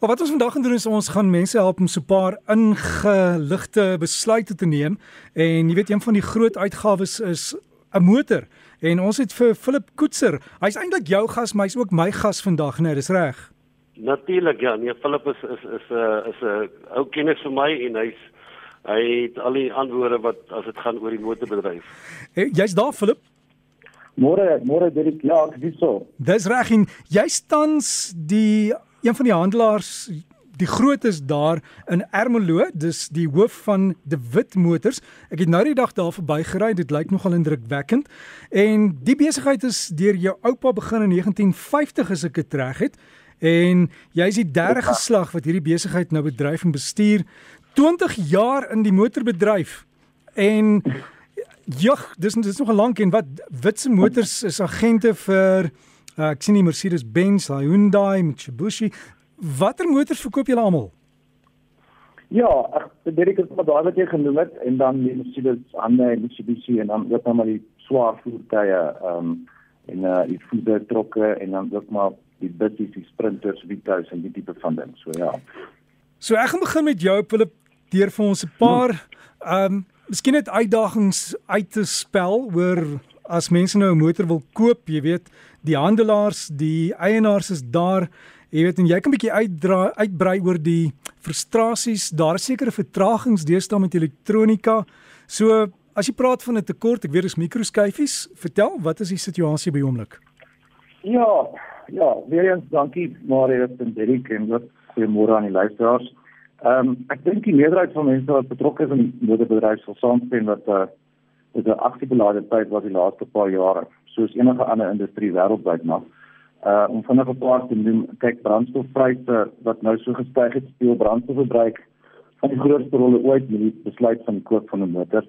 Maar wat ons vandag gaan doen is ons gaan mense help om so 'n paar ingeligte besluite te neem en jy weet een van die groot uitgawes is 'n motor. En ons het vir Philip Koetser. Hy's eintlik jou gas, maar hy's ook my gas vandag, nee, dis reg. Natuurlik ja, nee, Philip is is is 'n uh, is 'n uh, ou kennis vir my en hy's hy het al die antwoorde wat as dit gaan oor die motorbedryf. Hey, jy's daar Philip? Môre, môre Dirk, ja, ek dis so. Dis reg en jy tans die een van die handelaars die grootes daar in Ermelo, dis die hoof van De Wit Motors. Ek het nou die dag daar verbygery, dit lyk nogal indrukwekkend. En die besigheid is deur jou oupa begin in 1950 as ek dit reg het. En jy's die derde geslag wat hierdie besigheid nou bedryf en bestuur. 20 jaar in die motorbedryf. En jog, dis dis nog 'n lank en wat Witse Motors is agente vir uh, ek sien die Mercedes-Benz, Hyundai, Mitsubishi. Watter motors verkoop julle almal? Ja, ek Derek het maar daai wat jy genoem het en dan die Mercedes, Hyundai, Mitsubishi en dan ook maar die swaar voertuie ehm um, en uh die voertuigtrokke en dan ook maar die bussies, die sprinters, Vitos en die tipe van ding. So ja. So ek gaan begin met jou Philip deur vir ons 'n paar ehm um, miskien net uitdagings uit te spel oor as mense nou 'n motor wil koop, jy weet, die handelaars, die eienaars is daar, jy weet en jy kan 'n bietjie uitdra uitbrei oor die frustrasies, daar is sekere vertragings deesdae met elektronika. So as jy praat van 'n tekort, ek weet dis mikroskyfies, vertel, wat is die situasie by oomblik? Ja, ja, weer eens dankie Marius en Derek en wat goeiemôre aan die luisteraars. Ehm um, ek dink die meerderheid van mense wat betrokke is in die motorbedryf sal saamstem dat uh dit 'n aksiebelade tyd was die laaste paar jare, soos enige ander industrie wêreldwyd maar uh om vinnig 'n paar te noem, kyk brandstofpryse wat nou so gestyg het, speel brandstofverbruik van die grootste rolle ooit met die besluit van die koop van 'n motor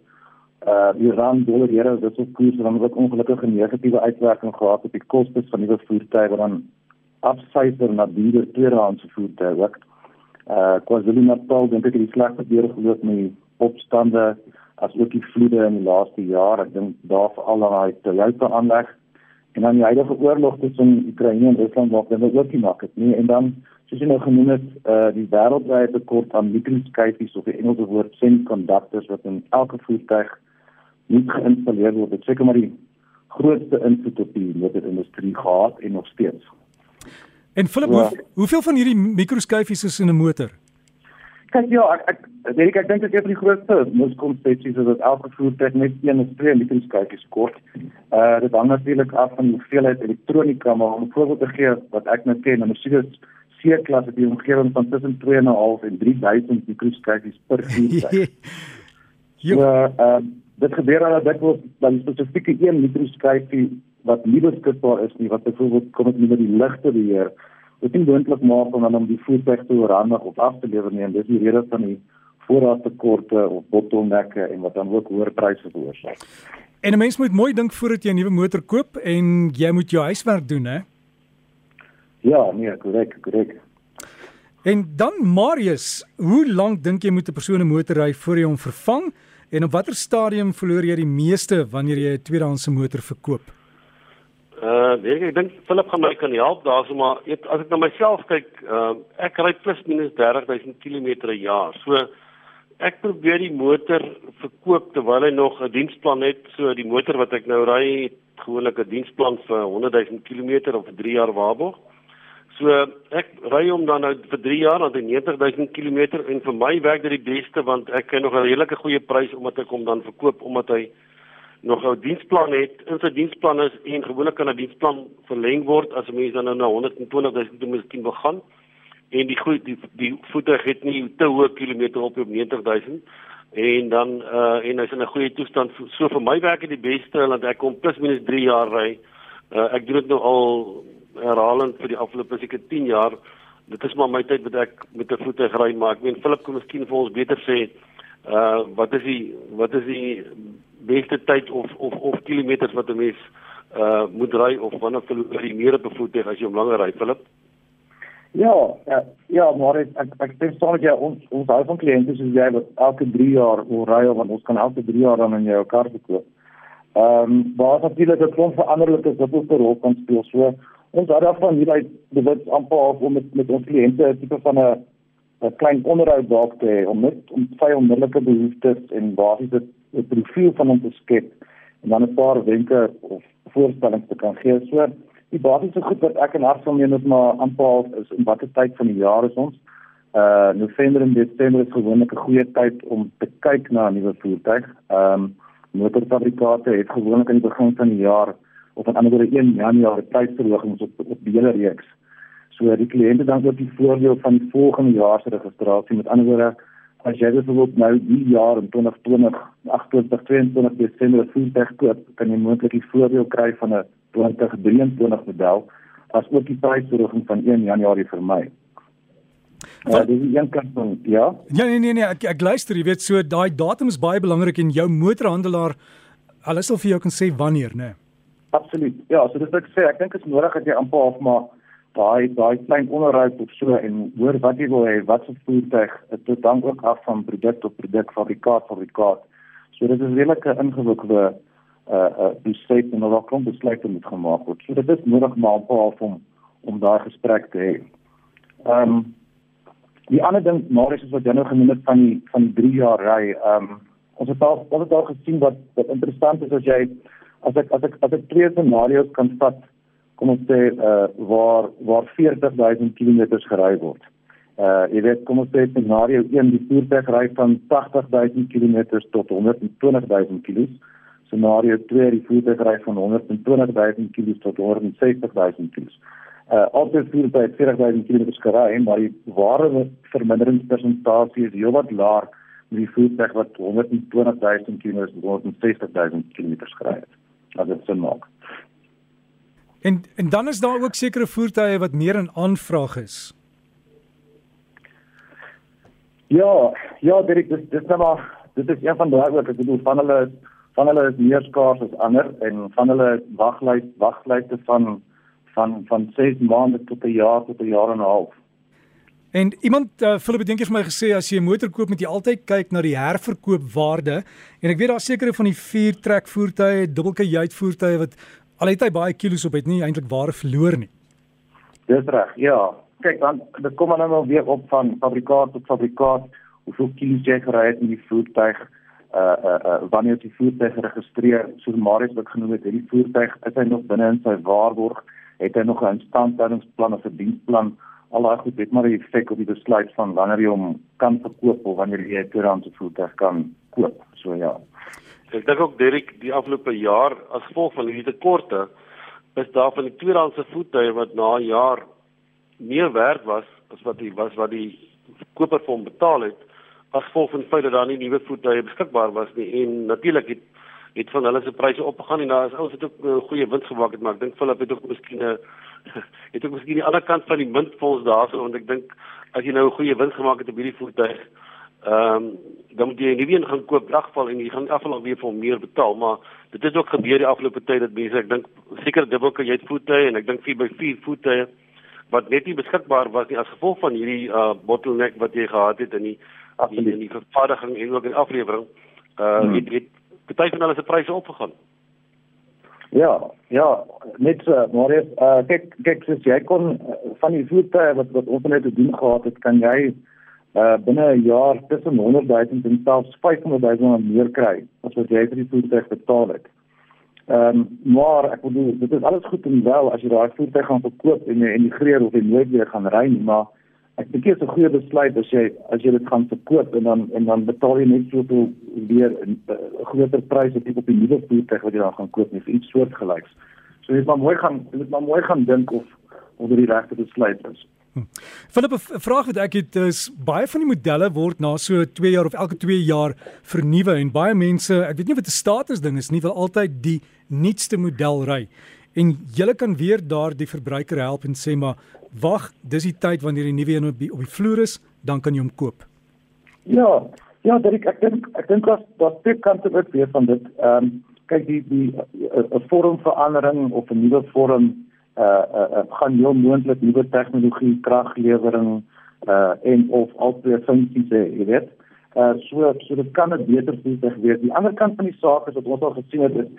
uh die rand dollar euro dis ook koers dan wat ongelukkige negatiewe uitwerking gehad op die kostes van nuwe voertuie wat dan afsyfer na duurder tweedehandse voertuie ook. Uh KwaZulu-Natal dink ek het die slegste deur geloop met die opstande as ook die vloede in die laaste jaar. Ek dink daar veral aan daai Toyota aanleg en dan die huidige oorlog tussen Oekraïne en Rusland wat dan ook nie maklik nie en dan soos jy nou genoem het, uh die wêreldwye tekort aan mikroskyfies of die Engelse woord semiconductors wat in elke voertuig nie geïnstalleer word. Dit seker maar die grootste invloed op die motorindustrie gehad en nog steeds. En Philip, ja. hoe, hoeveel van hierdie mikroskyfies is in 'n motor? Kyk ja, ek ek weet ek dink dit is een van die grootste miskonsepsies is dat elke voertuig net een of twee mikroskyfies kort. Uh dit hang natuurlik af van die hoeveelheid elektronika, maar om voorbeeld te gee wat ek nou ken, 'n Mercedes C-klas het die omgewing van tussen 2.5 en 3000 mikroskyfies per voertuig. Ja, ehm uh, dit gebeur dan dat word dan spesifieke een mikroskyfie wat nie beskikbaar is nie wat byvoorbeeld kom dit nie met die ligte beheer dit is moontlik maak om dan om die voertuig te oorhandig of af te lewer nie en dis die rede van die voorraadtekorte of bottlenecke en wat dan ook hoër pryse veroorsaak. En 'n mens moet mooi dink voordat jy 'n nuwe motor koop en jy moet jou huiswerk doen hè. Ja, nee, korrek, korrek. En dan Marius, hoe lank dink jy moet 'n persoon 'n motor ry voor jy hom vervang? En op watter stadium verloor jy die meeste wanneer jy 'n tweedehandse motor verkoop? Uh, ek, ek dink Philip gaan my kan help daarso maar ek, as ek na myself kyk, uh, ek ry plus minus 30000 km per jaar. So ek probeer die motor verkoop terwyl hy nog 'n diensplan het. So die motor wat ek nou ry, gewoonlik 'n diensplan vir 100000 km of 3 jaar waarborg. So ek ry hom dan nou vir 3 jaar aan 90000 km en vir my werk dit die beste want ek kry nog 'n redelike goeie prys omdat ek hom dan verkoop omdat hy nog 'n diensplan het. In sy diensplan is en gewoonlik kan 'n diensplan verleng word as 'n mens dan nou na 120000 km miskien begin en die goed die die voertuig het nie te hoë kilometer op op 90000 en dan uh en hy's in 'n goeie toestand so vir my werk dit die beste want ek kom plus minus 3 jaar ry. Uh ek doen dit nou al herhalend vir die afgelope seker 10 jaar. Dit is maar my tyd wat ek met 'n voete ry maar ek meen Philip kom miskien vir ons beter sê uh wat is die wat is die beste tyd of of of kilometers wat 'n mens uh moet ry of wanneer verloor jy meer op 'n voete as jy hom langer ry Philip? Ja, ja, ja, maar ek ek, ek dink soms jy ons ons al van kliënte soos jy wat elke 3 jaar wil ry of ons kan elke 3 jaar dan in jou kar verkoop. Ehm um, maar natuurlik 'n klomp veranderlikes wat ook 'n rol kan speel. So ons het daarvan hier uit die wet amper om met met ons kliënte tipe van 'n 'n klein onderhoud dalk te hê om net om sy onmiddellike behoeftes en basiese 'n profiel van hom te skep en dan 'n paar wenke of voorstellings te kan gee. So die basiese goed wat ek en Harsel mee moet maar aanpaal is in watter tyd van die jaar is ons. Uh November en Desember is gewoonlik 'n goeie tyd om te kyk na 'n nuwe voertuig. Ehm um, motorfabrikante het gewoonlik aan die begin van die jaar of aan ander woorde 1 Januarie prysverhogings op op die hele reeks. So die kliënte dan ook die voordeel van die volgende jaar se registrasie met ander woorde as jy byvoorbeeld nou die jaar in 2020 28 22 Desember voertuig koop, kan jy moontlik die voordeel kry van 'n 2023 model as ook die prysverhoging van 1 Januarie vir my. Ja, dis een kant van ja. Ja nee nee nee, ek ek luister, jy weet so daai datum is baie belangrik en jou motorhandelaar hulle sal vir jou kan sê wanneer, né? Nee. Absoluut. Ja, so dis wat ek sê, ek dink dit is nodig dat jy amper half maar daai daai klein onderhoud of so en hoor wat jy wil hê wat se voertuig dit hang ook af van produk tot produk fabrikaat fabrikaat so dit is regtig 'n ingewikkelde uh uh besluit en daar kom besluite moet gemaak word so dit is nodig maar op om om daai gesprek te hê. Ehm um, die ander ding maar is wat jy nou genoem het van die van die 3 jaar ry ehm um, ons het al ons het al gesien wat wat interessant is as jy as ek as ek as ek twee scenario's kan vat kom ons sê uh waar waar 40000 km gery word. Uh jy weet kom ons sê scenario 1 die voertuig ry van 80000 km tot 120000 km. Scenario 2 die voertuig ry van 120000 km tot 160000 km. Uh altyd voertuig 40000 km gery, maar die ware verminderingspersentasie is heelwat laer met die voertuig wat 120000 km tot 160000 km gery het. Dat is 'n maak. En en dan is daar ook sekere voertuie wat meer in aanvraag is. Ja, ja, dit is dit is nou maar dit is een van daai ook ek bedoel van hulle van hulle is meer skaars as ander en van hulle waglys waglyste van van van 6 maande tot 'n jaar tot 'n jaar en 'n half. En iemand uh, Philip dink jy vir my gesê as jy 'n motor koop moet jy altyd kyk na die herverkoopwaarde en ek weet daar sekerre van die vier trek voertuie, dubbelkajuit voertuie wat al het hy baie kilos op het nie eintlik ware verloor nie. Dis reg. Ja. Kyk dan dit kom dan nou weer op van fabrikaat tot fabrikaat hoeveel kilos jy gery het in die voertuig uh uh, uh wanneer die voertuig geregistreer soos Marius wat genoem het, hierdie voertuig is hy nog binne in sy waarborg, het hy nog 'n instandhoudingsplan of 'n diensplan al daai goed het maar 'n effek op die besluit van wanneer jy hom kan verkoop of wanneer jy 'n tweedehandse voertuig kan koop. So ja. Ek dink ook Derek die afgelope jaar as gevolg van hierdie tekorte is daar van die tweedehandse voertuie wat na 'n jaar meer werd was as wat die was wat die koper vir hom betaal het as gevolg van die feit dat daar nie nuwe voertuie beskikbaar was nie. En natuurlik het het van hulle se pryse opgegaan en daar is ouens het ook 'n uh, goeie wins gemaak het maar ek dink Philip het ook miskien 'n het ook miskien die ander kant van die munt vir ons daarso want ek dink as jy nou 'n goeie wins gemaak het op hierdie voertuig ehm um, dan moet jy nie weer gaan koop dagval en jy gaan afval weer vir meer betaal maar dit het ook gebeur die afgelope tyd dat mense ek dink seker dubbelke jy het voete en ek dink 4x4 voete wat net nie beskikbaar was nie as gevolg van hierdie uh bottleneck wat jy gehad het in die in die, die vervaardiging en ook in aflewering uh hmm. het het baie van hulle se pryse opgegaan? Ja, ja, net so, maar uh kyk kyk as jy kon uh, van die voete wat wat ons net te doen gehad het, kan jy uh binne 'n jaar tussen 100 000 en selfs 500 000 meer kry as wat jy vir die voertuig betaal het. Ehm um, maar ek bedoel dit is alles goed en wel as jy daai voertuig gaan verkoop en jy emigreer of jy nooit weer gaan ry nie, maar ek dink dit is 'n goeie besluit as jy as jy dit gaan verkoop en dan en dan betaal jy net soveel weer 'n uh, groter prys op die op die nuwe voertuig wat jy dan gaan koop nie vir iets soortgelyks. So jy moet maar mooi gaan jy moet maar mooi gaan dink of of dit die regte besluit is. Philip, 'n vraag wat ek het is baie van die modelle word na so 2 jaar of elke 2 jaar vernuwe en baie mense, ek weet nie wat 'n status ding is nie, wil altyd die nuutste model ry. En jy kan weer daar die verbruiker help en sê maar wag, dis die tyd wanneer die nuwe een op die, op die vloer is, dan kan jy hom koop. Ja, ja, Derek, ek dink ek dink dat daar twee kante ook weer van dit. Ehm um, kyk die die 'n vormverandering of 'n nuwe vorm uh uh, uh gaan heel moontlik nuwe tegnologie, kraglewering uh en of altyd funksies hê, jy weet. Uh so so dit kan 'n beter voertuig wees. Die ander kant van die saak is wat ons al gesien het is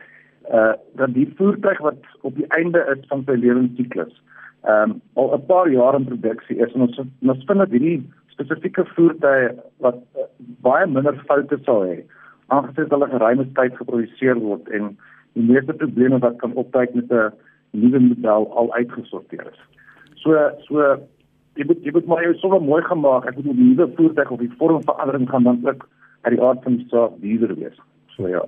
uh dat die voertuig wat op die einde is van sy lewensiklus ehm um, al 'n paar jaar in produksie is en ons ons vind dat hierdie spesifieke voertuie wat uh, baie minder foute sal hê aangesien hulle geruime tyd geproduseer word en die meeste probleme wat kan opduik met 'n nuwe model al uitgesorteer is. So so jy moet jy moet maar jou sommer mooi gemaak. Ek bedoel die nuwe voertuig of die vormverandering gaan dan ook uit die aard van die saak duurder wees. So ja.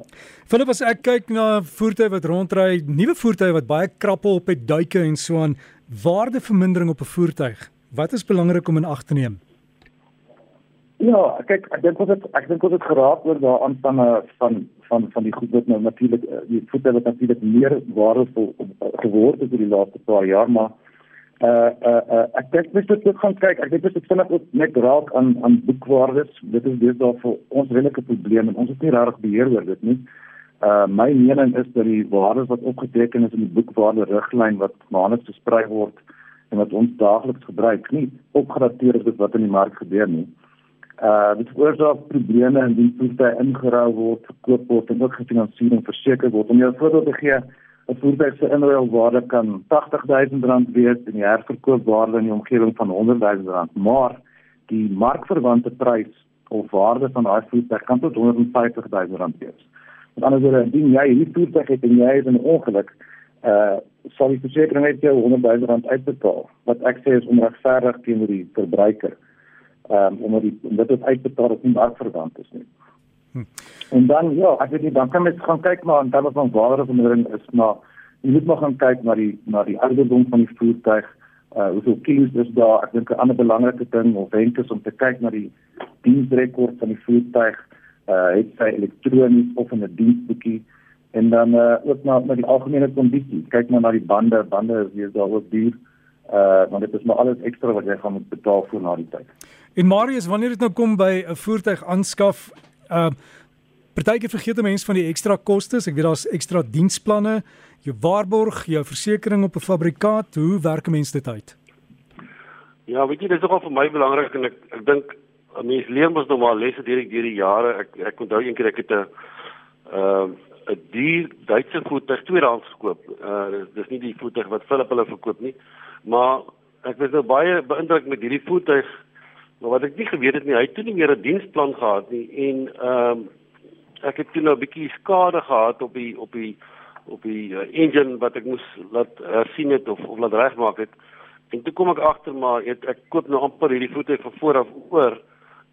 Philip as ek kyk na voertuie wat rondry, nuwe voertuie wat baie krappe op het duike en so aan, waardevermindering op 'n voertuig. Wat is belangrik om in ag te neem? Ja, kyk, ek dink ons het ek dink ons het geraak oor daaraan van van van van die goed wat nou natuurlik eh, die voete wat natuurlik meer waardevol eh, geword het oor die laaste paar jaar maar uh uh, uh ek dink mens moet ook gaan kyk ek dink dit is vinnig ook net raak aan aan boekwaardes. Dit is daar vir ons redelike probleem en ons het nie regtig beheer oor dit nie. Uh my mening is dat die waardes wat opgeteken is in die boekwaarde riglyn wat maandeliks versprei word en wat ons daagliks gebruik nie opgedateer is met wat in die mark gebeur nie. Uh dit veroorsaak probleme indien voertuie ingeruil word, verkoop word en ook gefinansiering verseker word. Om jou voorbeeld te gee, 'n voertuig se inruilwaarde kan R80000 wees en die herverkoopwaarde in die omgewing van R100000, maar die markverwante prys of waarde van daai voertuig kan tot R150000 wees. Met ander woorde, indien jy hierdie voertuig het en jy het 'n ongeluk, uh sal die versekering net jou R100000 uitbetaal. Wat ek sê is onregverdig teenoor die verbruiker um, omdat die dit is uitbetaal as nie markverwant is nie. Hm. En dan ja, ek weet nie dan kan mens gaan kyk maar in terme van waardevermindering is maar jy moet maar gaan kyk na die na die ouderdom van die voertuig. Uh hoeveel kilos is daar? Ek dink 'n ander belangrike ding of wenk is om te kyk na die diensrekord van die voertuig. Uh het sy elektronies of in 'n diensboekie en dan uh ook na na die algemene kondisie. Kyk maar na die bande, bande is daar ook duur. Uh want dit is maar alles ekstra wat jy gaan moet betaal vir na die tyd. En Marius, wanneer dit nou kom by 'n voertuig aanskaf, uh partykeer vergeet mense van die ekstra kostes. Ek weet daar's ekstra diensplanne, jou waarborg, jou versekerings op 'n fabrikaat. Hoe werk 'n mens dit uit? Ja, weet jy, dit is nogal vir my belangrik en ek ek dink 'n mens leer mos nog maar lesse deur die jare. Ek ek onthou eendag ek het 'n uh 'n duur Duitse voertuig tweedehands gekoop. Uh dis, dis nie die voertuig wat Philip hulle verkoop nie, maar ek was nou baie beïndruk met hierdie voertuig Maar wat ek nie geweet het nie, hy het toe nie meer 'n diensplan gehad nie en ehm um, ek het toe nou 'n bietjie skade gehad op die op die op die uh, engine wat ek moes laat hersien uh, het of of laat regmaak het. En toe kom ek agter maar het, ek koop nou amper hierdie voete van voor af oor.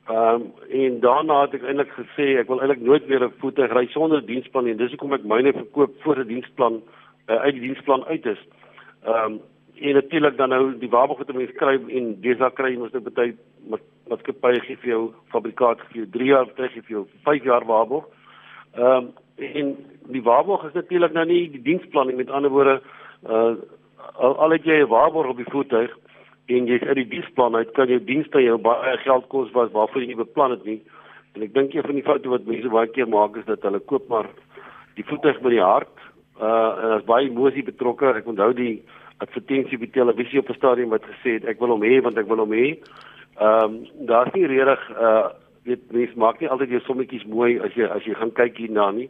Ehm um, en daarna het ek eintlik gesê ek wil eintlik nooit weer 'n voete ry sonder diensplan nie. Dis hoekom ek myne verkoop voor 'n diensplan uh, uit die diensplan uit is. Ehm um, en natuurlik dan nou die waarborg wat mense kry en daar kry ons nou baie maatskappye gee vir jou fabrikaat gee 3 jaar terug gee vir jou 5 jaar waarborg. Ehm um, en die waarborg is natuurlik nou nie die diensplan nie met ander woorde uh al, al het jy 'n waarborg op die voertuig en jy's uit die diensplan uit kan jou dienste jou baie geld kos was waarvoor jy beplan het nie. En ek dink een van die foute wat mense baie keer maak is dat hulle koop maar die voertuig met die hart uh en as baie emosie betrokke. Ek onthou die advertensie op die televisie op 'n stadium wat gesê het ek wil hom hê want ek wil hom hê. Ehm um, daar's nie regtig uh weet mense maak nie altyd jou sommetjies mooi as jy as jy gaan kyk hierna nie.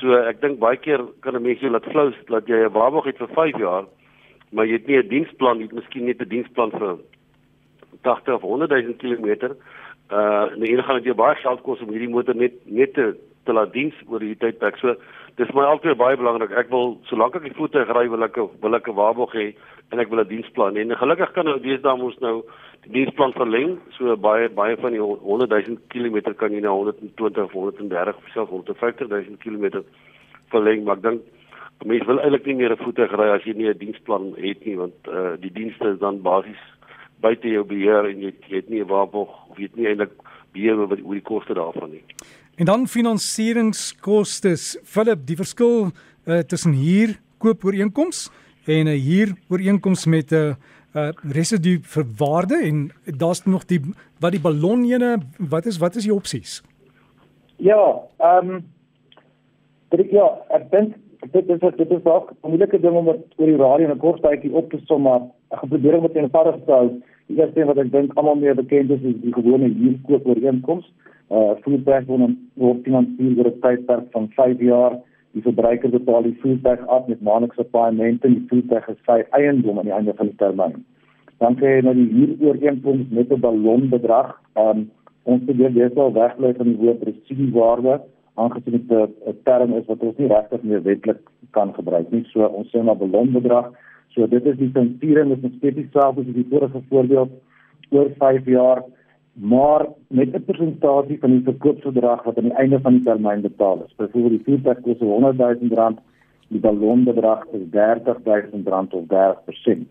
So ek dink baie keer kan 'n mens jou laat flou dat jy 'n waarborg het vir 5 jaar, maar jy het nie 'n diensplan, jy het miskien net 'n diensplan vir 80 of 100 000 km. Uh nee, jy gaan dit jou baie geld kos om hierdie motor net net te te laat diens oor die tydperk. So dis my altyd baie belangrik. Ek wil solank ek die voertuig ry, wil ek wil ek 'n waarborg hê en ek wil 'n diensplan hê. En gelukkig kan nou deesdae ons nou die diensplan verleng. So baie baie van die 100 000 km kan jy na 120 of 130 of selfs 150 000 km verleng, maar ek dink mense wil eintlik nie meer 'n voertuig ry as jy nie 'n diensplan het nie want uh, die dienste is dan basies buite jou beheer en jy, jy het nie 'n waarborg of jy het nie eintlik beheer oor die koste daarvan nie. En dan finansieringskoste. Philip, die verskil uh, tussen hier koop ooreenkoms en 'n uh, hier ooreenkoms met 'n uh, uh, residu vir waarde en daar's nog die wat die ballonjene, wat is wat is die opsies? Ja, ehm um, dit ja, ek dink dit is dit is ook 'n moeilike ding om oor die radio 'n kort tydjie op te som maar ek gaan probeer om dit eenvoudig te hou. Die eerste ding wat ek dink almal meer bekend is is die gewone huurkoop ooreenkoms. Uh voertuig word word finansier oor 'n tydperk van 5 jaar Die verbruiker betaal die voertuig af met maandelikse paaiemente en die voertuig is sy eiendom aan die einde van die termyn. Dan kry jy nou die huurooreenkoms met 'n ballonbedrag. Um, ons probeer deesdae wegbly van die woord residiewaarde aangesien dit 'n term is wat ons nie regtig meer wetlik kan gebruik nie. So ons sê maar ballonbedrag. So dit is die sensiering met 'n spesifieke saak as die vorige voorbeeld oor 5 jaar maar met 'n persentasie van die verkoopsbedrag wat aan die einde van die termyn betaal is. Byvoorbeeld die voertuig kos 100 000 rand, die ballonbedrag is 30 000 rand of 30%.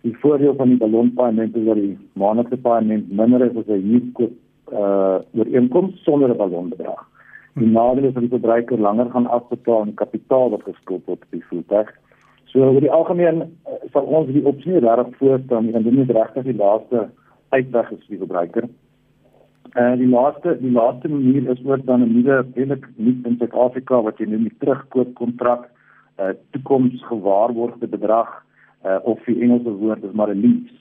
Die voordeel van die ballonpaaiement is dat die maandelikse paaiement minder is as 'n huurkoop uh ooreenkoms sonder 'n ballonbedrag. Die nadeel is dat die verbruiker langer gaan afbetaal aan kapitaal wat geskuld word op die voertuig. So oor die algemeen uh, sal ons die opsie regtig voorstel en dit is regtig die laaste uitweg is vir die verbruiker. En uh, die laaste die laaste manier is ook dan 'n nuwe redelik nuut in Suid-Afrika wat jy noem die terugkoopkontrak, 'n uh, toekomsgewaarborgde bedrag uh, of die Engelse woord is maar 'n lease.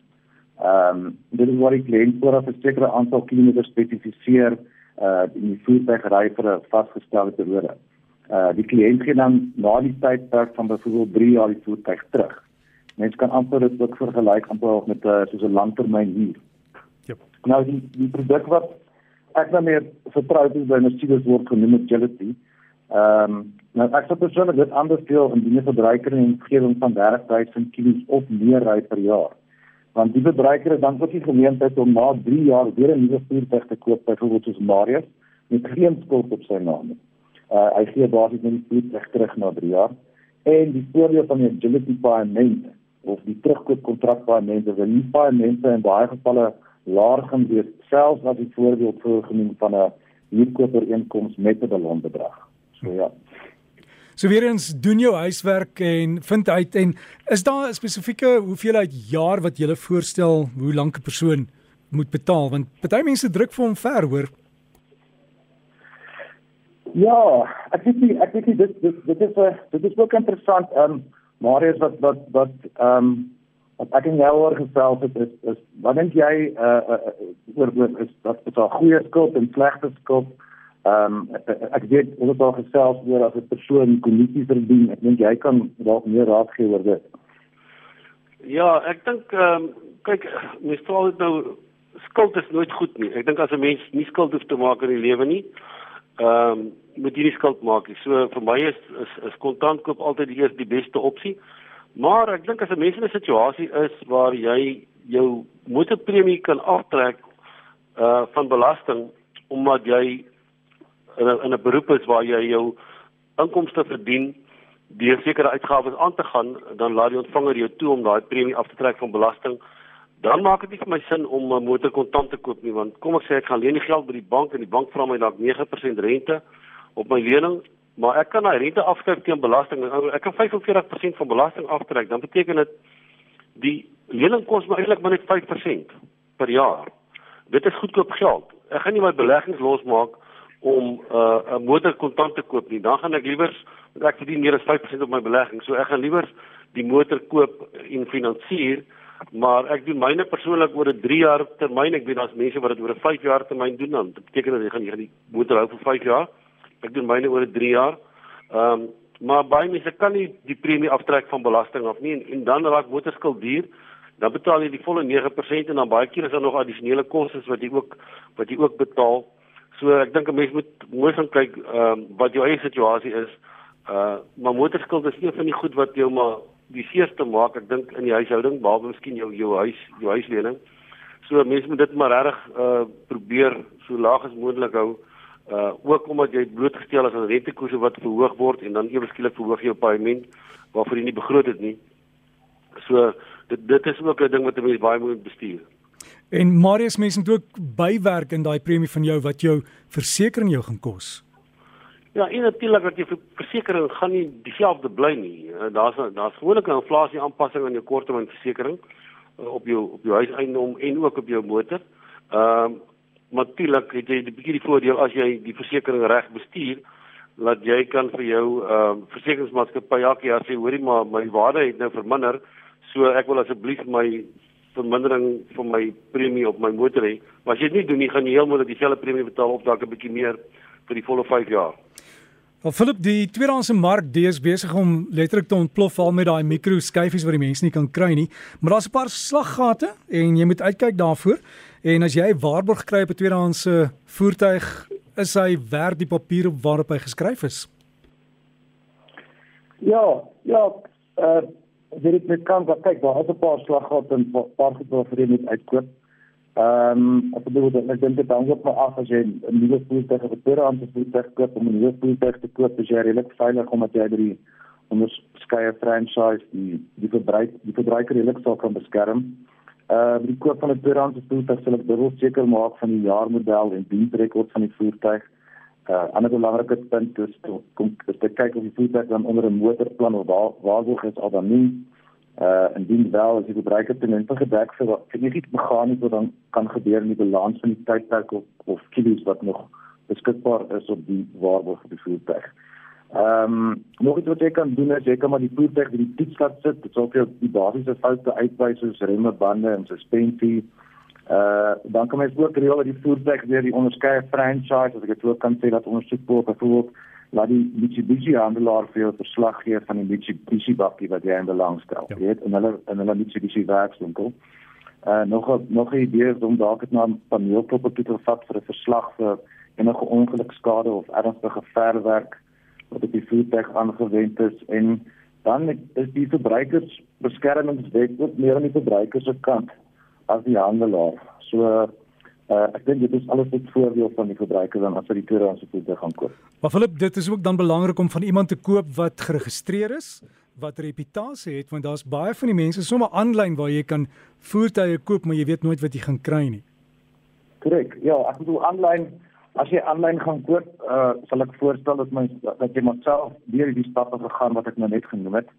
Ehm um, dit is waar die kliënt vooraf 'n sekere aantal kilometer spesifiseer uh die voertuig ry vir 'n vasgestelde periode. Uh die kliënt gee dan na die tydperk van byvoorbeeld 3 jaar die voertuig terug. Mense kan amper dit ook vergelyk amper met 'n uh, soos 'n langtermyn huur. Nou die die produk wat ek nou meer vertroud is by Mercedes word genoem Agility. Ehm um, nou ek sou persoonlik dit aanbeveel in die verbruiker in omgewing van 30000 km of meer ry per jaar. Want die verbruiker het dan ook die geleentheid om na 3 jaar weer 'n nuwe voertuig te koop, byvoorbeeld soos Marius, met geen skuld op sy naam nie. Uh hy gee basies net die voertuig terug na 3 jaar en die voordeel van die Agility payment of die terugkoopkontrak payment is 'n nie payment in baie gevalle laer gaan wees selfs as die voorbeeld voorgenoem van 'n huurkoopooreenkoms met 'n ballonbedrag. So ja. So weer eens doen jou huiswerk en vind uit en is daar 'n spesifieke hoeveelheid jaar wat jy voorstel hoe lank 'n persoon moet betaal want baie mense druk vir hom ver hoor. Ja, ek weet nie ek weet nie dit dit dit is 'n dit is ook interessant. Ehm um, Marius wat wat wat ehm um, wat ek en jy oor gesels het is is wat dink jy uh, uh oor oor is dat dit 'n goeie skuld en slegte skuld? Ehm um, ek weet ons het al gesels oor as 'n persoon kognisie verdien. Ek dink jy kan dalk meer raad gee oor dit. Ja ek dink ehm um, kyk mens sê dit nou skuld is nooit goed nie. Ek dink as 'n mens nie skuld hoef te maak in die lewe nie ehm um, moet jy nie skuld maak nie. So vir my is is, is kontant koop altyd die eerste die beste opsie Maar ek dink as 'n mens in 'n situasie is waar jy jou motorpremie kan aftrek uh van belasting omdat jy in 'n in 'n beroep is waar jy jou inkomste verdien deur sekere uitgawes aan te gaan, dan laat die ontvanger jou toe om daai premie af te trek van belasting. Dan maak dit nie vir my sin om 'n motor kontant te koop nie, want kom ek sê ek gaan leen die geld by die bank en die bank vra my dalk 9% rente op my lening maar ek kan daai rente afskryf teen belasting. Ek kan 45% van belasting aftrek. Dan beteken dit die lening kos my eintlik maar net 5% per jaar. Dit is goedkoop geld. Ek gaan nie my beleggings losmaak om 'n uh, motor kontant te koop nie. Dan gaan ek liewer ek verdien meer as 5% op my belegging. So ek gaan liewer die motor koop en finansier maar ek doen myne persoonlik oor 'n 3 jaar termyn. Ek weet daar's mense wat dit oor 'n 5 jaar termyn doen dan. Dit beteken dat jy gaan jy gaan die motor hou vir 5 jaar. Ek doen myne oor 3 jaar. Ehm um, maar baie mense kan nie die premie aftrek van belasting af nie en, en dan raak motorskuld duur. Dan betaal jy die volle 9% en dan baie keer is daar nog addisionele kostes wat jy ook wat jy ook betaal. So ek dink 'n mens moet mooi gaan kyk ehm um, wat jou eie situasie is. Uh maar motorskuld is een van die goed wat jou maar die seerste maak ek dink in die huishouding behalwe miskien jou jou huis jou huislening. So mense moet dit maar reg uh probeer so laag as moontlik hou uh ook omdat jy blootgestel is aan rentekoerse wat verhoog word en dan ewe skielik verhoog jou paaiement waarvoor jy nie begroot het nie. So dit dit is ook 'n ding wat 'n mens baie moet bestuur. En Marius mense moet ook bywerk in daai premie van jou wat jou versekerings jou gaan kos. Ja, en natuurlik dat jy versekerings gaan nie dieselfde bly nie. Uh, daar's daar's gewoonlik 'n inflasie aanpassing aan jou korttermynversekering uh, op jou op jou huiseiendom en ook op jou motor. Ehm uh, natuurlik het jy 'n bietjie die voordeel as jy die versekerings reg bestuur dat jy kan vir jou ehm uh, versekeringsmaatskappy elke jaar sê hoorie maar my waarde het nou verminder so ek wil asseblief my vermindering van my premie op my motor hê maar as jy dit nie doen nie gaan jy heeltemal dieselfde premie betaal of dalk 'n bietjie meer vir die volle 5 jaar Wel Philip, die tweedehandse mark is besig om letterlik te ontplof al met daai mikro skyfies wat die mense nie kan kry nie. Maar daar's 'n paar slaggate en jy moet uitkyk daarvoor. En as jy waarborg kry op 'n tweedehandse voertuig, is hy werd die papier op waarop hy geskryf is. Ja, ja, eh uh, weet ek met kan kyk, daar is 'n paar slaggate en 'n paar geval vir jy moet uitkoop. Ehm um, ek bedoel dat ek dink dit hang op my af as jy 'n nuwe voertuig of 'n tweedehandse voertuig koop om 'n nuwe voertuig te koop, is jy redelik veilig omdat jy drie onderskeie franchise die die verbruik die verbruiker redelik sal kan beskerm. Ehm uh, die koop van 'n tweedehandse voertuig sal ek dubbel seker maak van die jaarmodel en diensrekord van die voertuig. Uh, ander belangrike punt is om te kyk of die voertuig dan onder 'n motorplan of waar waarborg is al dan nie uh indien wel as die gebruiker ten minste gedek vir wat vir iets meganies wat dan kan gebeur in die balans van die tydperk of of kilos wat nog beskikbaar is op die waarborg vir die voertuig. Ehm um, nog iets wat jy kan doen is jy kan maar die voertuig by die toetspad sit, dit sal vir die basiese foute uitwys soos remme, bande en suspensie. Uh dan kan mens ook reël dat die voertuig weer die onderskeie franchise as ek dit ook kan sê dat ondersoek word byvoorbeeld laat die Mitsubishi handelaar vir jou verslag gee van die Mitsubishi bakkie wat jy in belang stel. Ja. Jy weet, en hulle en hulle Mitsubishi werkswinkel. Uh nog nog 'n idee is om dalk net na 'n paneelklop te vat vir 'n verslag vir enige ongelukskade of ernstige verwerk wat op die voertuig aangewend is en dan is die verbruikersbeskermingswet ook meer aan die verbruiker se kant as die handelaar. So Uh, ek dink dit is alles net voordeel van die verbruiker dan as hy die tweedehandse voertuig gaan koop. Maar Philip, dit is ook dan belangrik om van iemand te koop wat geregistreer is, wat reputasie het, want daar's baie van die mense sommer aanlyn waar jy kan voertuie koop, maar jy weet nooit wat jy gaan kry nie. Korrek. Ja, ek bedoel aanlyn as jy aanlyn gaan koop, uh, sal ek voorstel dat mens dat jy maar self deur die stappe gegaan wat ek nou net genoem het.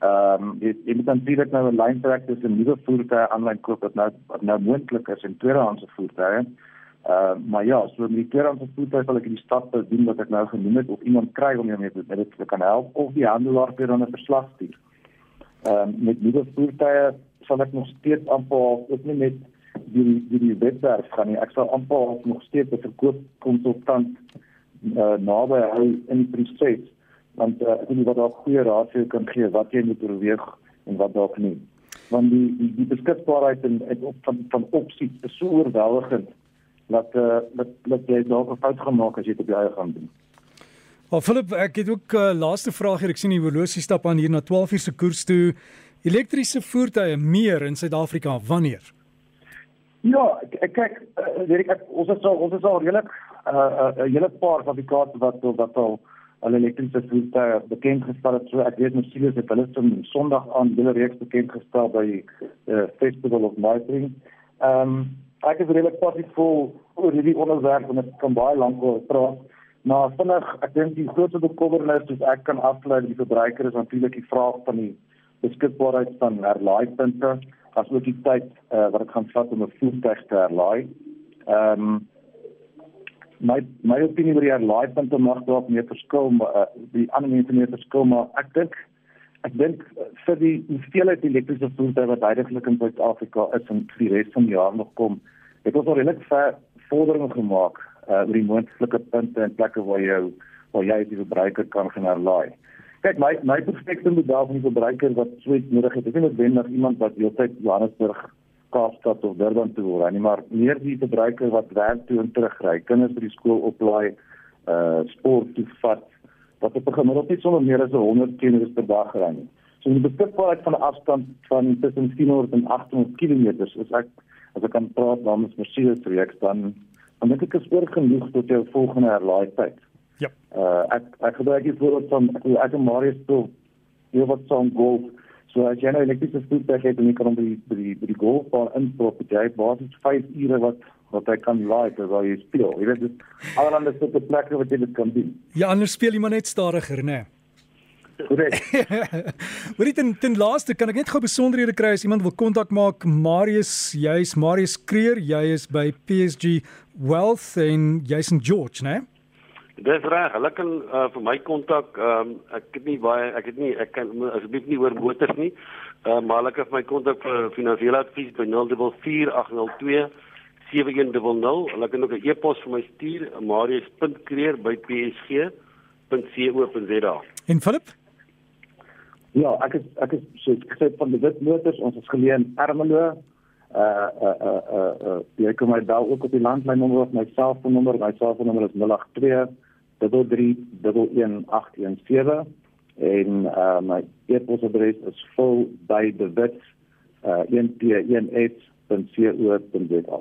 Ehm um, jy, jy moet dan sien dat nou 'n line track is 'n nuwe voertuig aanlyn koop wat nou wat nou moontlik is in tweedehandse voertuie. Ehm uh, maar ja, so met die tweedehandse voertuig wil ek die stappe doen wat ek nou genoem het of iemand kry om jou mee met dit te kan help of die handelaar vir dan 'n verslag stuur. Ehm um, met nuwe voertuie sal ek nog steeds aanpaal ook nie met die die die webwerf gaan nie. Ek sal aanpaal nog steeds 'n verkoopkonsultant uh, naby hy in die proses want uh, ek weet nie wat daar goeie raad vir kan gee wat jy moet oorweeg en wat dalk nie want die die, die beskikbaarheid en, en op van van opsies is so oorweldigend dat uh, dat dat jy dalk 'n fout gemaak as jy dit op jou eie gaan doen. Wel Philip, ek het ook 'n uh, laaste vraag hier. Ek sien die horlosie stap aan hier na 12 uur se koers toe. Elektriese voertuie meer in Suid-Afrika wanneer? Ja, ek, ek kyk, uh, weet ek, ons is al ons is al redelik 'n uh, uh, hele paar fabrikate wat wat al hulle elektriese voertuie bekend gestel het. So ek weet Mercedes het hulle van Sondag aan hulle reeks bekend gestel by uh, Festival of Lighting. Ehm um, ek is regtig positief oor hierdie onderwerp en ek kan baie lank oor praat. Maar vinnig, ek dink die grootste bekommernis is ek kan aflei die verbruiker is natuurlik die vraag van die beskikbaarheid van herlaaipunte as ook die tyd uh, wat dit gaan vat om 'n voertuig te herlaai. Ehm um, my my opinie oor die herlaaipunte mag dalk meer verskil maar uh, die ander mense meer verskil maar ek dink ek dink uh, vir die hoeveelheid elektriese voertuie wat heidaglik in Suid-Afrika is en vir die res van die jaar nog kom het ons al redelik ver vordering gemaak uh, oor die moontlike punte en plekke waar jy waar jy die verbruiker kan gaan herlaai kyk my my perfekte model van die verbruiker wat sweet nodig het is nie noodwendig iemand wat heeltyd Johannesburg Kaapstad of Durban toe wil ry nie, maar meer die verbruiker wat werk toe en terug ry, kinders by die skool oplaai, uh sport toe vat, wat op 'n gemiddeld net sonder meer as 100 km per dag ry nie. So die beskikbaarheid van 'n afstand van tussen 400 en 800 km is ek as ek kan praat namens Mercedes Rex dan dan dink ek is oor genoeg tot jou volgende herlaai tyd. Ja. Uh ek ek gebruik hier voorbeeld van ek en Marius toe hier wat 'n golf So as jy nou elektriese voertuig het en jy kan hom by die by die, die golfbaan inprop, jy het basies 5 ure wat wat hy kan laai terwyl jy speel. Jy weet dit allerlei soorte plekke wat jy dit kan doen. Ja, anders speel jy maar net stadiger, né? Korrek. Wat dit ten laaste kan ek net gou besonderhede kry as iemand wil kontak maak. Marius, jy's Marius Kreer, jy is by PSG Wealth en jy's in George, né? Dis reg. Hulle kan uh, vir my kontak. Ehm um, ek het nie baie ek het nie ek kan asseblief nie oor motors nie. Uh, maar hulle kan vir my kontak vir finansiële advies by 044802 7100. Hulle kan ook 'n e-pos vir my stuur marius.kreer@psg.co.za. En Philip? Ja, ek is ek is so ek sê van die wit motors, ons is geleë in Ermelo. Uh uh uh uh, uh jy kan my bel ook op die landlyn nommer of my selfoonnommer. My selfoonnommer is 082 3311817 en uh, my e-posadres is vol by de wit uh, 1p1h.co.za.